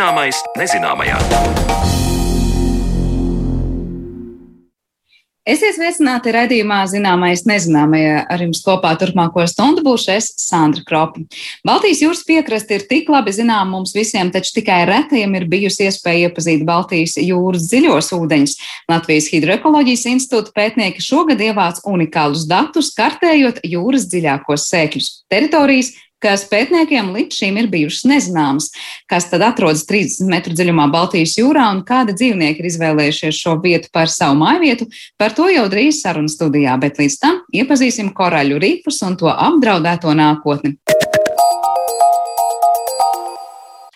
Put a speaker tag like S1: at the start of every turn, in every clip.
S1: Zināmais nezināmajā. Esiet sveicināti raidījumā Zināmais nezināmajā. Ar jums kopā turpmāko stundu būšu es, Sandra Kropa. Baltijas jūras piekraste ir tik labi zinām mums visiem, taču tikai retajiem ir bijusi iespēja iepazīt Baltijas jūras dziļos ūdeņus. Latvijas Hidroekoloģijas institūta pētnieki šogad ievāc unikālus datus, kartējot jūras dziļākos sēkļus, teritorijas, kas pētniekiem līdz šim ir bijušas nezināmas. Kas tad atrodas 30 metru dziļumā Baltijas jūrā un kādi dzīvnieki ir izvēlējušies šo vietu par savu mājvietu, par to jau drīz sarunu studijā, bet līdz tam iepazīsim koraļu rīfus un to apdraudēto nākotni.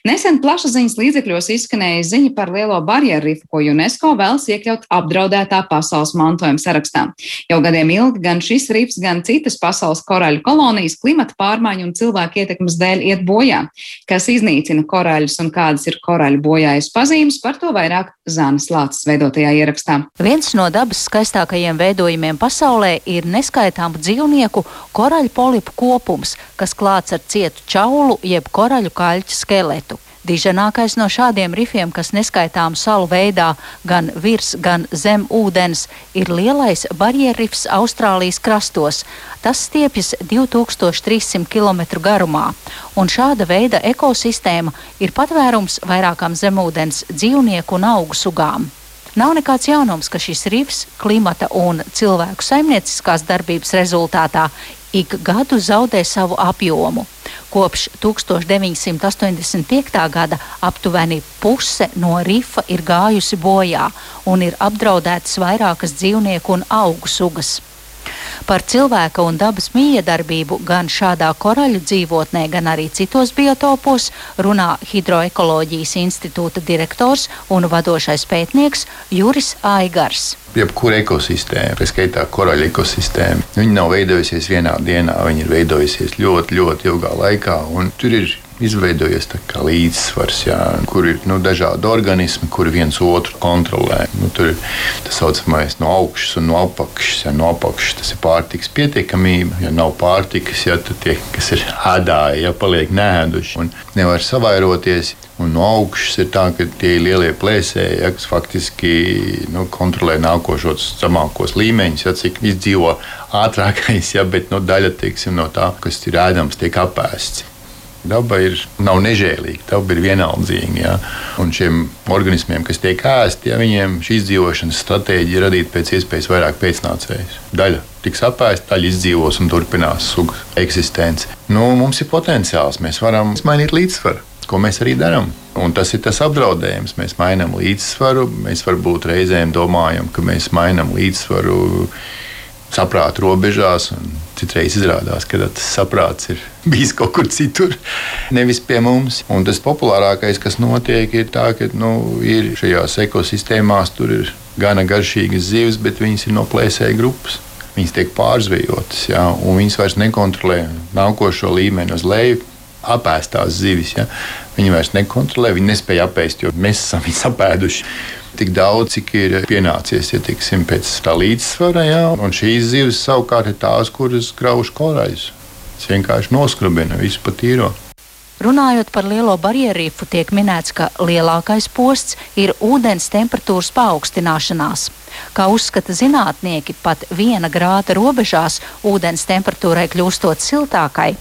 S1: Nesen plašsaziņas līdzekļos izskanēja ziņa par lielo barjeru rifu, ko UNESCO vēlas iekļaut apdraudētā pasaules mantojuma sarakstā. Jau gadiem ilgi gan šis rifs, gan citas pasaules koraļu kolonijas klimata pārmaiņu un cilvēku ietekmes dēļ iet bojā. Kas iznīcina koraļus un kādas ir koraļu bojājas pazīmes, par to vairāk Zānes Lācis veidotajā ierakstā.
S2: Viens no dabas skaistākajiem veidojumiem pasaulē ir neskaitāmu dzīvnieku koraļu polipu kopums, kas klāts ar cietu čaulu jeb koraļu kaļķu skeletu. Diženākais no šādiem rifiem, kas neskaitām salu veidā gan virs, gan zem ūdens, ir lielais barjerrifs Austrālijas krastos. Tas stiepjas 2300 km garumā, un šāda veida ekosistēma ir patvērums vairākām zemūdens dzīvnieku un augu sugām. Nav nekāds jaunums, ka šis rifs klimata un cilvēku saimnieciskās darbības rezultātā ik gadu zaudē savu apjomu. Kopš 1985. gada aptuveni puse no rifa ir gājusi bojā un ir apdraudētas vairākas dzīvnieku un augu sugas. Par cilvēka un dabas miedarbību gan šādā koraļu dzīvotnē, gan arī citos biotopos runā Hidroekoloģijas institūta direktors un vadošais pētnieks Juris Aigars.
S3: Jebkura ekosistēma, tā skaitā koraļa ekosistēma, viņa nav veidojusies vienā dienā, viņa ir veidojusies ļoti, ļoti ilgā laikā. Tur ir izveidojies līdzsvars, jā, kur ir nu, dažādi organismi, kuri viens otru kontrolē. Nu, tur ir tā saucamais no augšas un no apakšas. Ja, no apakšas tas ir pārtiks pietiekamība. Ja nav pārtikas, ja, tad tie, kas ir ēdāji, ja paliek nēduši un nevar savairoties. Un no augšas ir tā, ka tie lielie plēsēji, ja, kas faktiski nu, kontrolē nākošos zemākos līmeņus, ja, cik izdzīvo ātrākais, ja, bet no nu, daļa teiksim, no tā, kas ir ēdams, tiek apēsts. Daba ir, nav nežēlīga, daba ir vienaldzīga. Ja? Un šiem organismiem, kas tiek ēsti, ja, viņiem šī izdzīvošanas stratēģija ir radīt pēc iespējas vairāk pēcnācējus. Daļa tiks apēsta, daļa izdzīvos un turpinās sugu eksistenci. Nu, mums ir potenciāls, mēs varam mainīt līdzsvaru. Ko mēs arī darām. Un tas ir tas apdraudējums. Mēs mainām līdzsvaru. Mēs varbūt reizēm domājam, ka mēs mainām līdzsvaru saprāta robežās. Citreiz izrādās, ka tas saprāts ir bijis kaut kur citur, nevis pie mums. Un tas populārākais, kas notiek, ir tas, ka nu, ir šajās ekosistēmās tur ir gana garšīgas zivis, bet viņas ir no plēsēju grupas. Viņas tiek pārzvejotas, ja, un viņas vairs nekontrolē nākošo līmeni uz leju. Apēstās zivis. Ja. Viņi vairs nekontrolē, viņi nespēja apēst, jo mēs esam viņus apēduši tik daudz, cik ir pienācies, ja tiksim pēc tā līdzsvara. Jā. Un šīs zivis savukārt ir tās, kuras grauž korāļus. Tas vienkārši noskrubina visu pa tīro.
S2: Runājot par lielo barjerīfu, tiek minēts, ka lielākais posts ir ūdens temperatūras paaugstināšanās. Kā uzskata zinātnieki, pat viena grāda robežās ūdens temperatūrai kļūstot siltākai,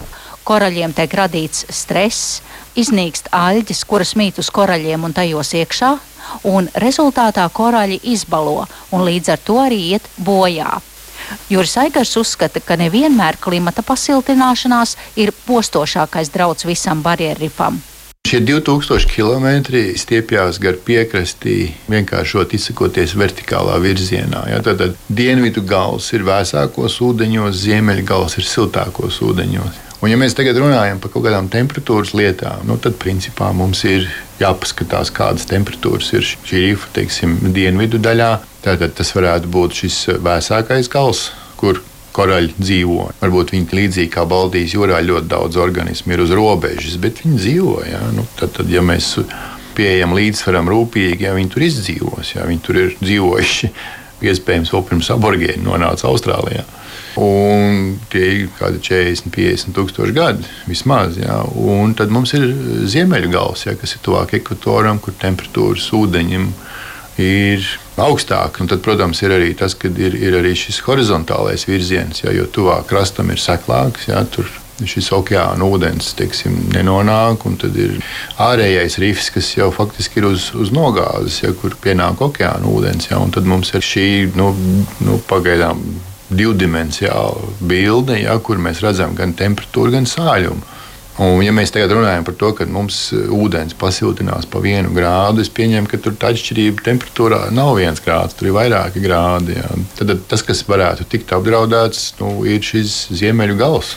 S2: koraļiem tiek radīts stress, iznīkst aļģes, kuras mīt uz koraļiem un tajos iekšā, un rezultātā korāļi izbalo un līdz ar to arī iet bojā. Juris Aigars uzskata, ka nevienmēr klimata pasiltināšanās ir postošākais drauds visam barjerrifam.
S3: Šie 2000 km stiepjas gar piekrastī, vienkāršot izsakoties vertikālā virzienā. Ja, tad, tad dienvidu gals ir vēsākos ūdeņos, ziemeļu gals ir siltākos ūdeņos. Un, ja mēs tagad runājam par kaut kādām temperatūras lietām, nu, tad principā mums ir jāpaskatās, kādas temperatūras ir šī rīfa teiksim, dienvidu daļā. Tātad tas varētu būt šis vēsākais gals, kur koraļi dzīvo. Varbūt viņi līdzīgi kā Baltijas jūrā ļoti daudz organismu ir uz robežas, bet viņi dzīvo. Ja? Nu, tad, tad, ja mēs pieejam līdzsvaram rūpīgi, ja viņi tur izdzīvos, ja viņi tur ir dzīvojuši, iespējams, vēl pirms aborigēni nonāca Austrālijā. Un tie ir kaut kādi 40, 50 tūkstoši gadi vismaz. Jā. Un tad mums ir ziemeļgals, jā, kas ir tuvāk ekvatoram, kur temperatūras ūdeņiem ir augstāka. Un tad, protams, ir arī tas, ka ir, ir arī šis horizontālais virziens, jā, jo tuvāk krastam ir seklāks. Jā, šis okeāna ūdens teiksim, nenonāk, un tad ir ārējais rifs, kas jau faktiski ir uz, uz nogāzes, ja, kur pienāk okeāna ūdens. Ja, tad mums ir šī nu, nu, pagaidām divdimensionāla bilde, ja, kur mēs redzam gan temperatūru, gan sāļumu. Un, ja mēs tagad runājam par to, ka mums ūdens pasiltinās pa vienu grādu, es pieņemu, ka tur tā atšķirība temperatūrā nav viens grāds, tur ir vairāki grādi. Ja. Tad tas, kas varētu tikt apdraudēts, nu, ir šis ziemeļu gals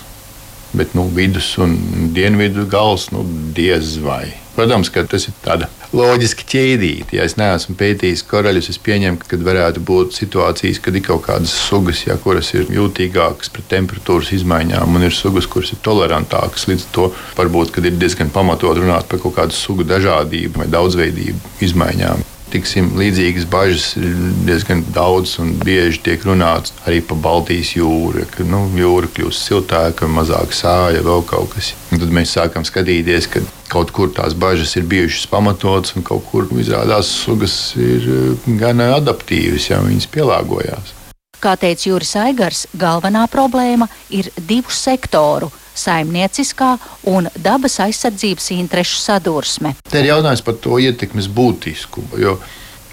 S3: bet nu, vidus un dienvidu gals nu, diez vai. Protams, ka tas ir tāds loģiski ķēdīti. Ja es neesmu pētījis koraļus, es pieņemu, ka varētu būt situācijas, kad ir kaut kādas sugas, ja, kuras ir jūtīgākas pret temperatūras izmaiņām, un ir sugas, kuras ir tolerantākas. Līdz ar to varbūt ir diezgan pamatot runāt par kaut kādu sugu dažādību vai daudzveidību izmaiņām tiksim, līdzīgas bažas ir diezgan daudz un bieži tiek runāts arī par Baltijas jūru, ka nu, jūra kļūst siltāka, mazāk sāļa, vēl kaut kas. Un tad mēs sākam skatīties, ka kaut kur tās bažas ir bijušas pamatotas, un kaut kur izrādās sugas ir eh, gan adaptīvas, ja viņas pielāgojās.
S2: Kā teica Juris Aigars, galvenā problēma ir divu sektoru saimnieciskā un dabas aizsardzības interešu sadursme.
S3: Te ir jautājums par to ietekmes būtiskumu. Jo,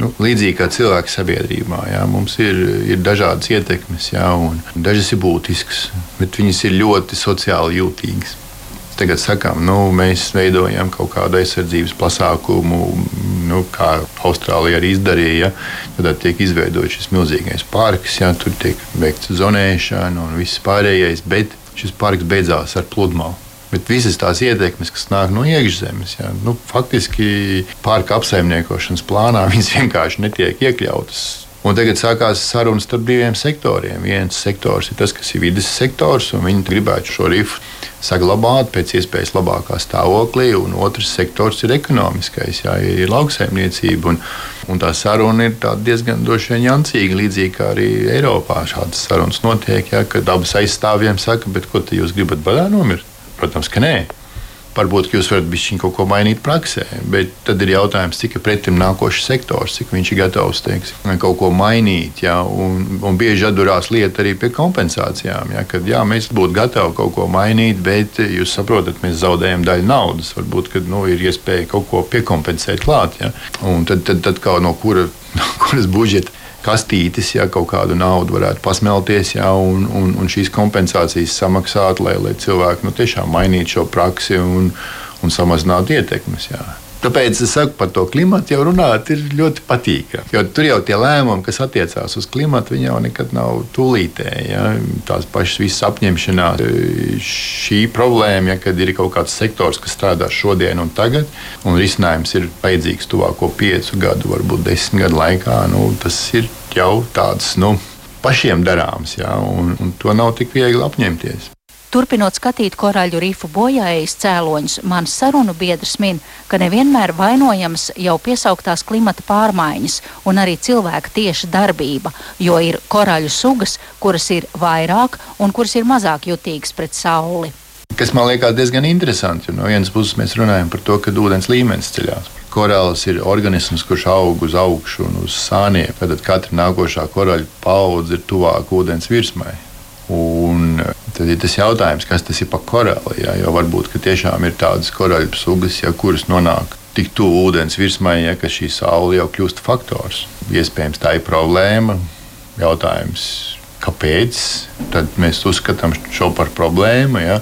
S3: nu, līdzīgi kā cilvēka sabiedrībā, jā, mums ir, ir dažādas ietekmes, jā, dažas ir būtiskas, bet viņas ir ļoti sociāli jūtīgas. Tagad sakām, nu, mēs veidojam kaut kādu aizsardzības pasākumu, nu, kā Austrālija arī izdarīja. Tad tiek izveidots šis milzīgais parks, jā, tur tiek veikta zonēšana un viss pārējais. Bet šis parks beidzās ar pludmali. Bet visas tās ietekmes, kas nāk no iekšzemes, jā, nu, faktiski parka apsaimniekošanas plānā, viņas vienkārši netiek iekļautas. Un tagad sākās sarunas starp diviem sektoriem. Viens sektors ir tas, kas ir vidas sektors, un viņi gribētu šo rifu saglabāt pēc iespējas labākā stāvoklī, un otrs sektors ir ekonomiskais, jā, ir lauksaimniecība. Un, un tā saruna ir diezgan jancīga, līdzīgi kā arī Eiropā šādas sarunas notiek, jā, kad abas aizstāvjiem saka, bet ko jūs gribat badā nomirt? Protams, ka nē. Varbūt jūs varat bišķiņ kaut ko mainīt praksē, bet tad ir jautājums, cik ir pretim nākošs sektors, cik viņš ir gatavs teiksim, kaut ko mainīt. Jā, un, un bieži atdurās lieta arī pie kompensācijām. Jā, kad jā, mēs būtu gatavi kaut ko mainīt, bet jūs saprotat, mēs zaudējam daļu naudas. Varbūt nu, ir iespēja kaut ko piekompensēt klāt. Jā. Un tad, tad, tad kā no, kura, no kuras budžeta kastītes, ja kaut kādu naudu varētu pasmelties, ja, un, un, un šīs kompensācijas samaksāt, lai, lai cilvēki nu, tiešām mainītu šo praksi un, un samazinātu ietekmes. Ja. Tāpēc es saku, par to klimatu jau runāt ir ļoti patīkami. Jo tur jau tie lēmumi, kas attiecās uz klimatu, jau nekad nav tūlītēji. Ja? Tās pašas visas apņemšanās, šī problēma, ja, kad ir kaut kāds sektors, kas strādā šodien un tagad, un risinājums ir vajadzīgs tuvāko piecu gadu, varbūt desmit gadu laikā, nu, tas ir jau tāds nu, pašiem darāms, ja? un, un to nav tik viegli apņemties.
S2: Turpinot skatīt korāļu rifu bojājas cēloņus, mans sarunu biedrs min, ka nevienmēr vainojams jau piesauktās klimata pārmaiņas un arī cilvēka tieša darbība, jo ir korāļu sugas, kuras ir vairāk un kuras ir mazāk jutīgas pret sauli.
S3: Kas man liekas diezgan interesanti, jo no vienas puses mēs runājam par to, ka ūdens līmenis ceļās. Korāls ir organisms, kurš aug uz augšu un uz sāniem. Tad katra nākošā koraļa paudze ir tuvāk ūdens virsmai. Un tad ir tas jautājums, kas tas ir par korāli. Ja? Jo varbūt tiešām ir tādas korāļu sugas, ja, kuras nonāk tik tuvu ūdens virsmai, ja, ka šī saule jau kļūst faktors. Iespējams, tā ir problēma. Jautājums, kāpēc? Mēs uzskatām šo par problēmu, ja?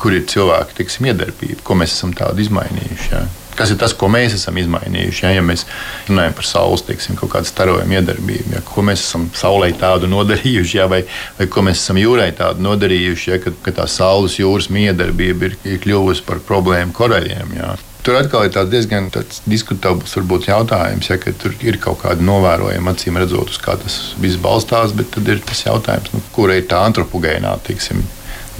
S3: kur ir cilvēku tiksim, iedarbība, ko mēs esam tādu izmainījuši. Ja? Kas ir tas, ko mēs esam izmainījuši. Ja, ja mēs runājam par saules teiksim, kaut kādu starojumu iedarbību, ja, ko mēs esam saulē tādu nodarījuši, ja, vai, vai ko mēs esam jūrai tādu nodarījuši, ja, ka, ka tā saules jūras miedarbība ir, ir kļuvusi par problēmu koraļiem. Ja. Tur atkal ir diezgan diskutabls varbūt, jautājums, ja tur ir kaut kāda novērojama, acīm redzot, uz kā tas viss balstās. Bet tad ir tas jautājums, nu, kura ir tā antropogēnā tiksim,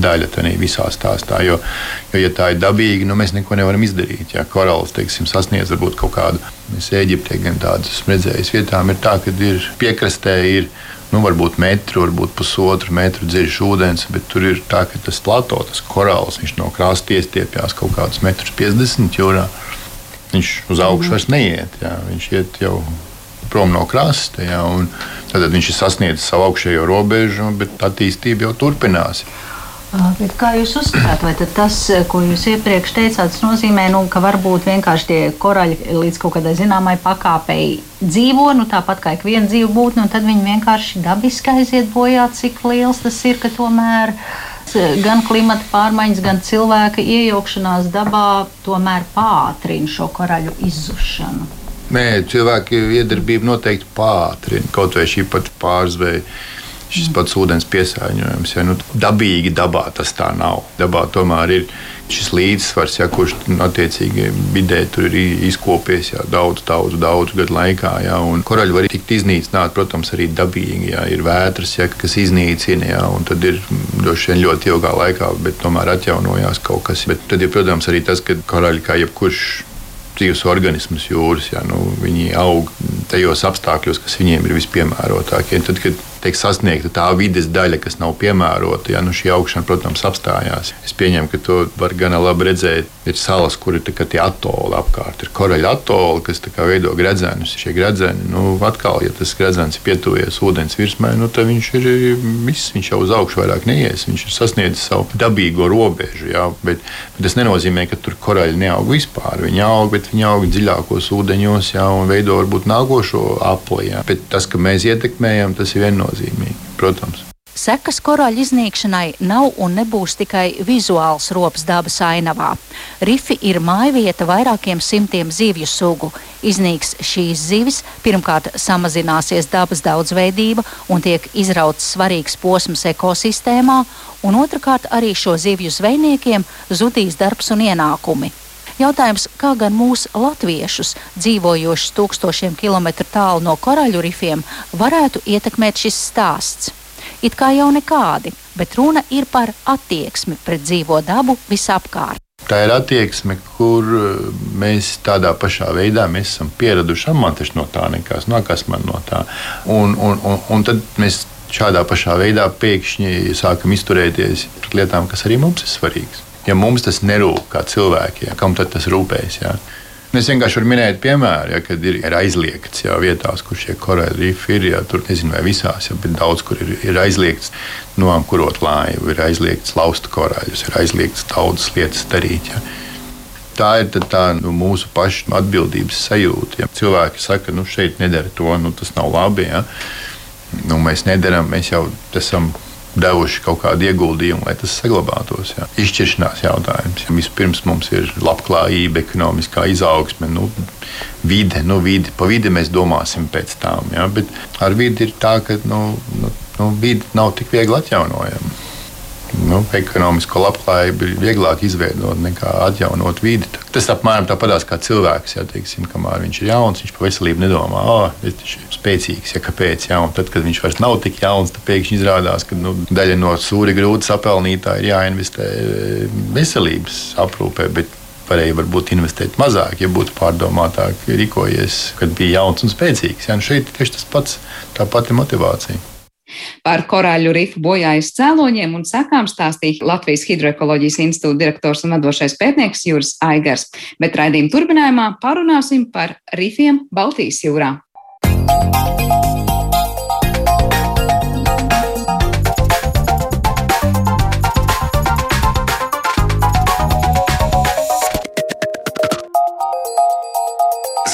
S3: daļa tajā visā stāstā. Jo, jo, ja tā ir dabīga, nu, mēs neko nevaram izdarīt. Ja korāls teiksim, sasniedz varbūt kaut kādu, mēs Eģiptē gan tādas redzējušas vietām, ir tā, ka ir piekrastē ir nu, varbūt metru, varbūt pusotru metru dziļš ūdens, bet tur ir tā, ka tas plato, tas korāls, viņš no krasta iestiepjas kaut kādus metrus 50 jūrā. Viņš uz augšu vairs neiet, jā. viņš iet jau prom no krasta. Jā, tad viņš ir sasniedzis savu augšējo robežu, bet attīstība jau turpinās.
S2: Bet kā jūs uzskatāt, vai tas, ko jūs iepriekš teicāt, nozīmē, nu, ka varbūt vienkārši tie koraļi līdz kaut kādai zināmai pakāpei dzīvo, nu, tāpat kā ik viena dzīva būtne, un tad viņi vienkārši dabiski aiziet bojā, cik liels tas ir, ka tomēr gan klimata pārmaiņas, gan cilvēka iejaukšanās dabā tomēr pātrina šo koraļu izzušanu.
S3: Nē, cilvēka iedarbība noteikti pātrina kaut vai šī pat pārzveja šis pats ūdens piesārņojums. Ja, nu, dabīgi dabā tas tā nav. Dabā tomēr ir šis līdzsvars, ja, kurš nu, attiecīgi vidē tur ir izkopies ja, daudz, daudz, daudz gadu laikā. Ja, koraļi var tikt iznīcināti, protams, arī dabīgi. Ja, ir vētras, ja, kas iznīcina, ja, un tad ir droši vien ļoti ilgā laikā, bet tomēr atjaunojās kaut kas. Bet tad ir, protams, arī tas, ka koraļi kā jebkurš dzīves organisms jūras, ja, nu, viņi aug tajos apstākļos, kas viņiem ir vispiemērotākie. Tad, kad tiek sasniegta tā vides daļa, kas nav piemērota. Ja, nu šī augšana, protams, apstājās. Es pieņemu, ka to var gan labi redzēt. Ir salas, kur ir tie atoli apkārt. Ir koraļa atoli, kas veido gredzenus. Šie gredzeni, nu, atkal, ja tas gredzens ir pietuvies ūdens virsmai, nu, tad viņš ir viss, viņš jau uz augšu vairāk neies. Viņš ir sasniedzis savu dabīgo robežu. Ja, bet, bet tas nenozīmē, ka tur koraļi neaug vispār. Viņi aug, bet viņi aug dziļākos ūdeņos ja, un veido varbūt nākošo apli. Ja. Bet tas, ka mēs ietekmējam, tas ir viennozīmīgi nozīmīgi, protams.
S2: Sekas korāļu iznīkšanai nav un nebūs tikai vizuāls rops dabas ainavā. Rifi ir mājvieta vairākiem simtiem zivju sugu. Iznīks šīs zivis, pirmkārt samazināsies dabas daudzveidība un tiek izrauts svarīgs posms ekosistēmā, un otrkārt arī šo zivju zvejniekiem zudīs darbs un ienākumi. Jautājums, kā gan mūsu latviešus, dzīvojošus tūkstošiem kilometru tālu no koraļu rifiem, varētu ietekmēt šis stāsts? It kā jau nekādi, bet runa ir par attieksmi pret dzīvo dabu visapkārt.
S3: Tā ir attieksme, kur eh, mēs tādā pašā veidā mēs esam pieraduši. Man taču no tā nekas, no kas man no tā. Un, un, un, un tad mēs šādā pašā veidā pēkšņi sākam izturēties pret lietām, kas arī mums ir svarīgas ja mums tas nerūp kā cilvēkiem, kam tad tas rūpēs? Jā? Es vienkārši varu minēt, piemēram, ja, kad ir, ir aizliegts jā, vietās, kur šie korāļi rifi ir. Jā, tur nezinu, vai visās, jā, bet daudz kur ir, ir aizliegts noamkurot laivu, ir aizliegts lauzt korāļus, ir aizliegts daudzas lietas darīt. Jā. Tā ir tā, nu, mūsu pašu atbildības sajūta. Ja cilvēki saka, ka nu, šeit nedara to, nu, tas nav labi. Ja. Nu, mēs nedarām, mēs jau esam devuši kaut kādu ieguldījumu, lai tas saglabātos. Jā. Izšķiršanās jautājums. Jā. Vispirms mums ir labklājība, ekonomiskā izaugsme, nu, vide. Nu, vide. Pa vidi mēs domāsim pēc tam. Jā. Bet ar vidi ir tā, ka nu, nu, nu, vide nav tik viegli atjaunojama nu, ekonomisko labklājību ir vieglāk izveidot nekā atjaunot vidi. Tas apmēram tāpat kā cilvēks. Ja, teiksim, kamēr viņš ir jauns, viņš par veselību nedomā, oh, viņš ir spēcīgs. Ja, kāpēc? Ja, tad, kad viņš vairs nav tik jauns, tad pēkšņi izrādās, ka nu, daļa no sūri grūti sapelnītā ir jāinvestē veselības aprūpē. Varēja varbūt investēt mazāk, ja būtu pārdomātāk rīkojies, kad bija jauns un spēcīgs. Ja, nu šeit tieši tas pats, tā pati motivācija.
S4: Par korāļu rifu bojājas cēloņiem un sekām stāstīja Latvijas Hidroekoloģijas institūta direktors un vadošais pētnieks Juris Aigars, bet raidījuma turpinājumā parunāsim par rifiem Baltijas jūrā.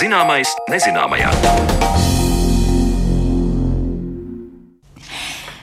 S4: Zināmais nezināmajā.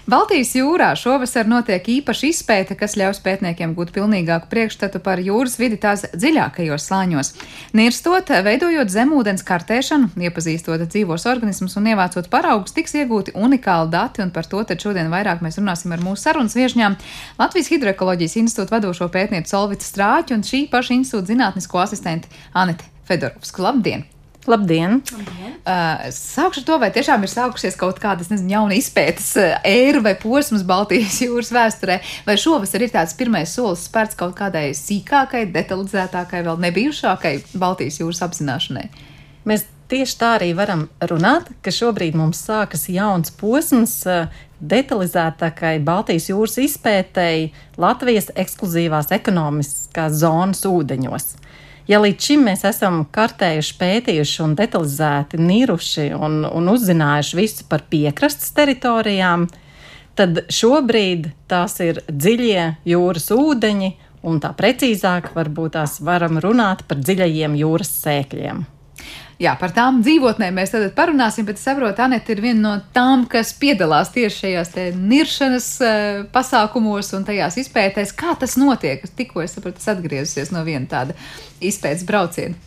S4: Baltijas jūrā šovasar notiek īpaša izpēte, kas ļaus pētniekiem gūt pilnīgāku priekšstatu par jūras vidi tās dziļākajos slāņos. Nirstot, veidojot zemūdens kartēšanu, iepazīstot dzīvos organismus un ievācot paraugus, tiks iegūti unikāli dati, un par to tad šodien vairāk mēs runāsim ar mūsu sarunas viešņām Latvijas Hidroekoloģijas institūta vadošo pētnieku Solvitu Strāķu un šī paša institūta zinātnisko asistentu Aneti Fedorovsku. Labdien!
S5: Labdien! Labdien.
S4: Uh, sākšu to, vai tiešām ir sākusies kaut kāda nezinu, jauna izpētes ēra vai posms Baltijas jūras vēsturē, vai šovasar ir tāds pirmais solis spērts kaut kādai sīkākai, detalizētākai, vēl nebijušākai Baltijas jūras apzināšanai?
S5: Mēs tieši tā arī varam runāt, ka šobrīd mums sākas jauns posms detalizētākai Baltijas jūras izpētēji Latvijas ekskluzīvās ekonomiskās zonas ūdeņos. Ja līdz šim mēs esam kartējuši, pētījuši un detalizēti niruši un, un uzzinājuši visu par piekrastes teritorijām, tad šobrīd tās ir dziļie jūras ūdeņi, un tā precīzāk varbūt tās varam runāt par dziļajiem jūras sēkļiem.
S4: Jā, par tām dzīvotnēm mēs tad parunāsim, bet saprotu, Anita ir viena no tām, kas piedalās tieši šajās niršanas uh, pasākumos un tajās izpētēs. Kā tas notiek? Tikko es sapratu, es atgriezusies no viena tāda izpētes brauciena.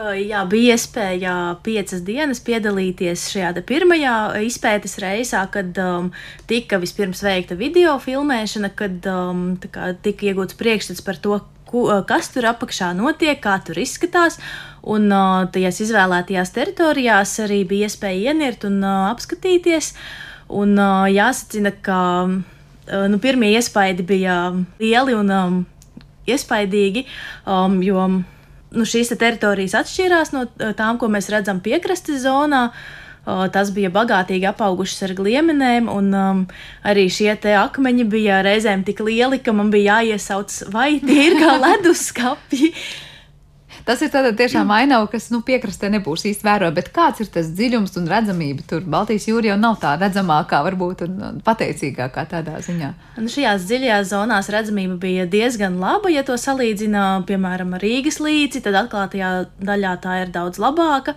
S6: Jā, bija iespēja piecas dienas piedalīties šajā pirmajā izpētes reisā, kad um, tika vispirms veikta video filmēšana, kad um, kā, tika iegūts priekšstats par to, ku, kas tur apakšā notiek, kā tur izskatās. Un uh, tajās izvēlētajās teritorijās arī bija iespēja ienirt un uh, apskatīties. Un uh, jāsacina, ka uh, nu, pirmie iespaidi bija lieli un um, iespaidīgi, um, jo nu, šīs teritorijas atšķīrās no tām, ko mēs redzam piekrastes zonā. Tas bija bagātīgi apaugušas ar gliemenēm, un um, arī šie akmeņi bija reizēm tik lieli, ka man bija jāiesauc vai tie ir kā leduskapji.
S4: Tas ir tāda tiešām ainava, kas nu, piekrastē nebūs īsti vērojama. Bet kāds ir tas dziļums un redzamība? Tur Baltijas jūra jau nav tā redzamākā, varbūt un pateicīgākā tādā ziņā.
S6: Nu, šajās dziļajās zonās redzamība bija diezgan laba. Ja to salīdzina, piemēram, ar Rīgas līci, tad atklātajā daļā tā ir daudz labāka.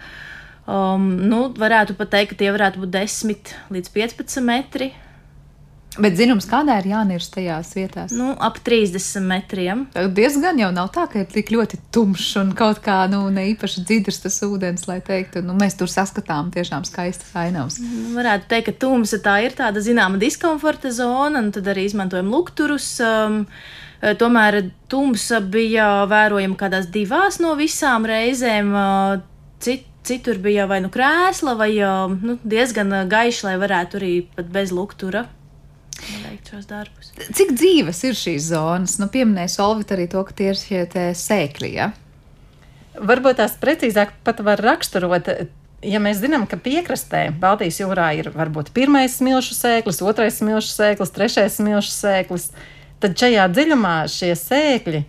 S6: Um, nu, varētu pat teikt, ka tie varētu būt 10 līdz 15 metri.
S4: Bet zināms, kādā ir jānirst tajās vietās?
S6: Nu, ap 30 metriem.
S4: Diezgan jau nav tā, ka ir tik ļoti tumšs un kaut kā nu, ne īpaši dzidrs tas ūdens, lai teiktu, nu, mēs tur saskatām tiešām skaistas ainavas.
S6: Nu, varētu teikt, ka tumsa tā ir tāda zināma diskomforta zona, un tad arī izmantojam lukturus. Um, tomēr tumsa bija vērojama kādās divās no visām reizēm. Uh, cit, citur bija vai nu krēsla, vai uh, nu, diezgan gaiša, lai varētu arī pat bez luktura veikt šos darbus.
S4: Cik dzīves ir šīs zonas? Nu, pieminēja Solvit arī to, ka tie ir šie sēkļi. Ja?
S5: Varbūt tās precīzāk pat var raksturot. Ja mēs zinām, ka piekrastē Baltijas jūrā ir varbūt pirmais smilšu sēklis, otrais smilšu sēklis, trešais smilšu sēklis, tad šajā dziļumā šie sēkļi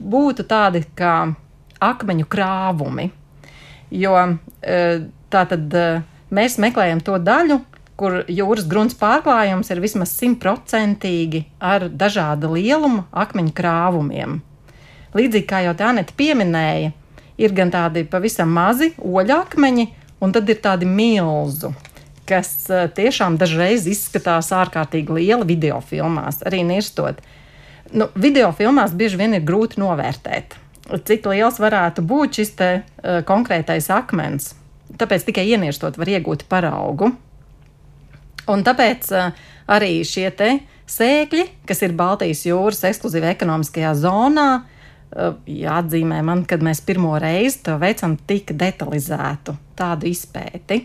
S5: būtu tādi kā akmeņu krāvumi. Jo e, tā tad e, mēs meklējam to daļu, kur jūras grunts pārklājums ir vismaz simtprocentīgi ar dažādu lielumu akmeņu krāvumiem. Līdzīgi kā jau Tāneta pieminēja, ir gan tādi pavisam mazi oļakmeņi, un tad ir tādi milzu, kas e, tiešām dažreiz izskatās ārkārtīgi lieli video filmās, arī nirstot. Nu, video filmās bieži vien ir grūti novērtēt, cik liels varētu būt šis te, uh, konkrētais akmens. Tāpēc tikai ienirstot var iegūt paraugu. Un tāpēc uh, arī šie sēkļi, kas ir Baltijas jūras ekskluzīvā ekonomiskajā zonā, uh, jāatzīmē man, kad mēs pirmo reizi to veicam tik detalizētu tādu izpēti.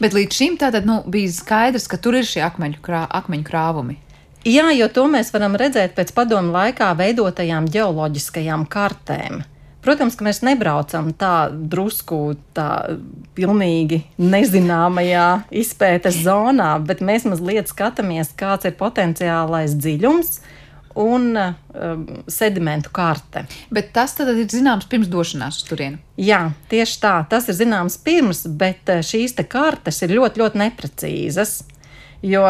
S4: Bet līdz šim tātad nu, bija skaidrs, ka tur ir šie akmeņu, krā, akmeņu krāvumi.
S5: Jā, jo to mēs varam redzēt pēc padomu laikā veidotajām geoloģiskajām kartēm. Protams, ka mēs nebraucam tā drusku tā pilnīgi nezināmajā izpētes zonā, bet mēs mazliet skatāmies, kāds ir potenciālais dziļums un um, sedimentu karte.
S4: Bet tas tad ir zināms pirms došanās uz turieni.
S5: Jā, tieši tā. Tas ir zināms pirms, bet uh, šīs kartes ir ļoti, ļoti neprecīzas. Jo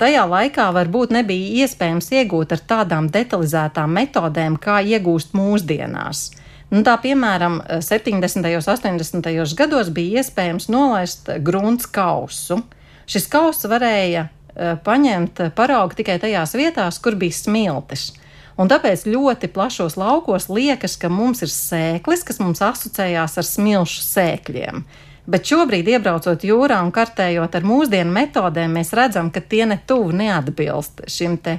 S5: tajā laikā varbūt nebija iespējams iegūt ar tādām detalizētām metodēm, kā iegūst mūsdienās. Nu, tā piemēram, 70. un 80. gados bija iespējams nolaist grunts kausu. Šis kauss varēja uh, paņemt paraugu tikai tajās vietās, kur bija smiltis. Un tāpēc ļoti plašos laukos liekas, ka mums ir sēklis, kas mums asociējās ar smilšu sēkļiem. Bet šobrīd, iebraucot jūrā un kartējot ar mūsdienu metodēm, mēs redzam, ka tie netuvu neatbilst šim te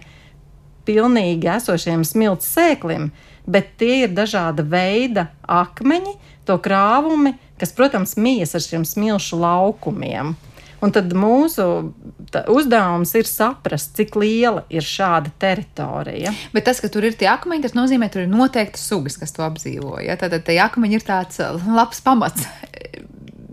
S5: pilnīgi esošiem smilts sēklim, bet tie ir dažāda veida akmeņi, to krāvumi, kas, protams, mijas ar šiem smilšu laukumiem. Un tad mūsu uzdevums ir saprast, cik liela ir šāda teritorija.
S4: Bet tas, ka tur ir tie akmeņi, tas nozīmē, ka tur ir noteikti sugas, kas to apdzīvo. Ja? Tad tie akmeņi ir tāds labs pamats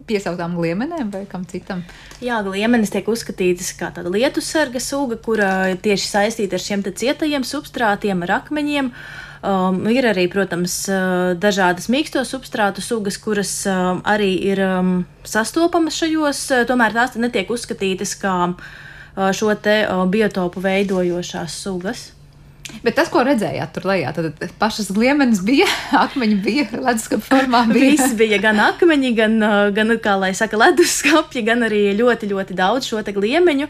S4: piesautām gliemenēm vai kam citam?
S6: Jā, gliemenis tiek uzskatītas kā tāda lietusarga suga, kura tieši saistīta ar šiem cietajiem substrātiem, ar akmeņiem. Um, ir arī, protams, uh, dažādas mīksto substrātu sugas, kuras um, arī ir um, sastopamas šajos, uh, tomēr tās netiek uzskatītas kā uh, šo te uh, biotopu veidojošās sugas.
S4: Bet tas, ko redzējāt tur lejā, tad pašas gliemenes bija, akmeņi bija, leduskapa formā
S6: bija. Viss bija gan akmeņi, gan, gan kā lai saka, leduskapji, gan arī ļoti, ļoti daudz šo te gliemeņu.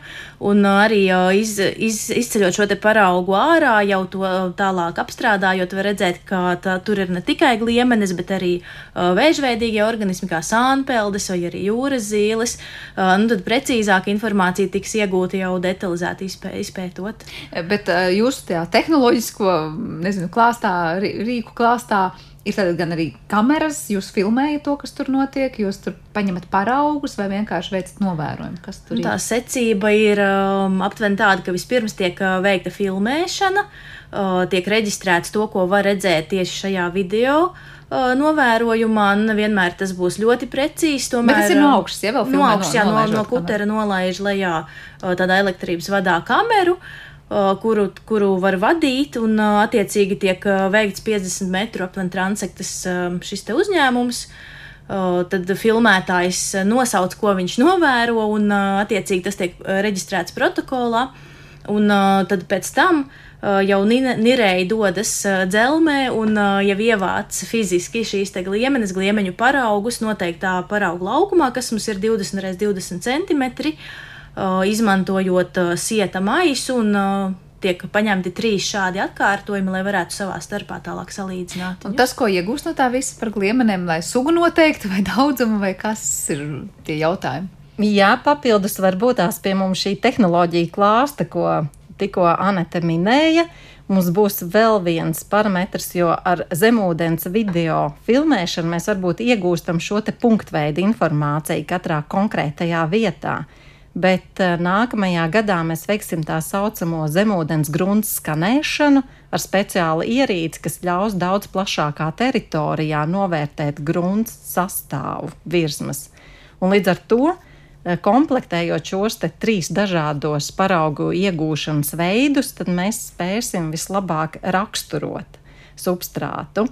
S6: Un arī iz, iz, izceļot šo te paraugu ārā, jau to tālāk apstrādājot, var redzēt, ka tā, tur ir ne tikai gliemenes, bet arī vēžveidīgie organismi, kā sānpeldes vai arī jūras zīles. Nu, tad precīzāka informācija tiks iegūta jau detalizēti izpē, izpētot.
S4: Bet jūs tajā tehnoloģijā tehnoloģisko nezinu, klāstā, rīku klāstā. Ir tāda gan arī kameras, jūs filmējat to, kas tur notiek, jūs tur paņemat paraugus vai vienkārši veicat novērojumu, kas tur
S6: ir. Tā secība ir um, aptuveni tāda, ka vispirms tiek uh, veikta filmēšana, uh, tiek reģistrēts to, ko var redzēt tieši šajā video. Uh, novērojumā nevienmēr tas būs ļoti precīzi. Tomēr,
S4: Bet tas ir no augšas, ja vēl
S6: no augšas, jā, no, no kutera nolaiž lejā uh, tādā elektrības vadā kameru. Uh, kuru, kuru var vadīt, un attiecīgi tiek veikts 50 metru aptuveni transektas šis te uzņēmums. Tad filmētājs nosauc, ko viņš novēro, un attiecīgi tas tiek reģistrēts protokolā. Un tad pēc tam jau Nirēja dodas dzelzmē un jau ievāc fiziski šīs gliemenes, gliemeņu paraugus noteiktā paraugu laukumā, kas mums ir 20 x 20 centimetri. Uh, izmantojot sieta maisu un tiek paņemti trīs šādi atkārtojumi, lai varētu savā starpā tālāk salīdzināt.
S4: Un tas, ko iegūst no tā visa par gliemenēm, lai sugu noteikti, vai daudzumu, vai kas ir tie jautājumi?
S5: Jā, papildus varbūt tās pie mums šī tehnoloģija klāsta, ko tikko Anete minēja. Mums būs vēl viens parametrs, jo ar zemūdens video filmēšanu mēs varbūt iegūstam šo te punktveidu informāciju katrā konkrētajā vietā bet eh, nākamajā gadā mēs veiksim tā saucamo zemūdens grunts skanēšanu ar speciālu ierīci, kas ļaus daudz plašākā teritorijā novērtēt grunts sastāvu virsmas. Un līdz ar to, eh, komplektējot šos trīs dažādos paraugu iegūšanas veidus, tad mēs spēsim vislabāk raksturot substrātu.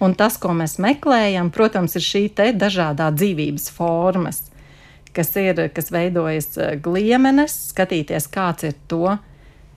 S5: Un tas, ko mēs meklējam, protams, ir šī dažādā dzīvības formas kas ir, kas veidojas eh, gliemenes, skatīties, kāds ir to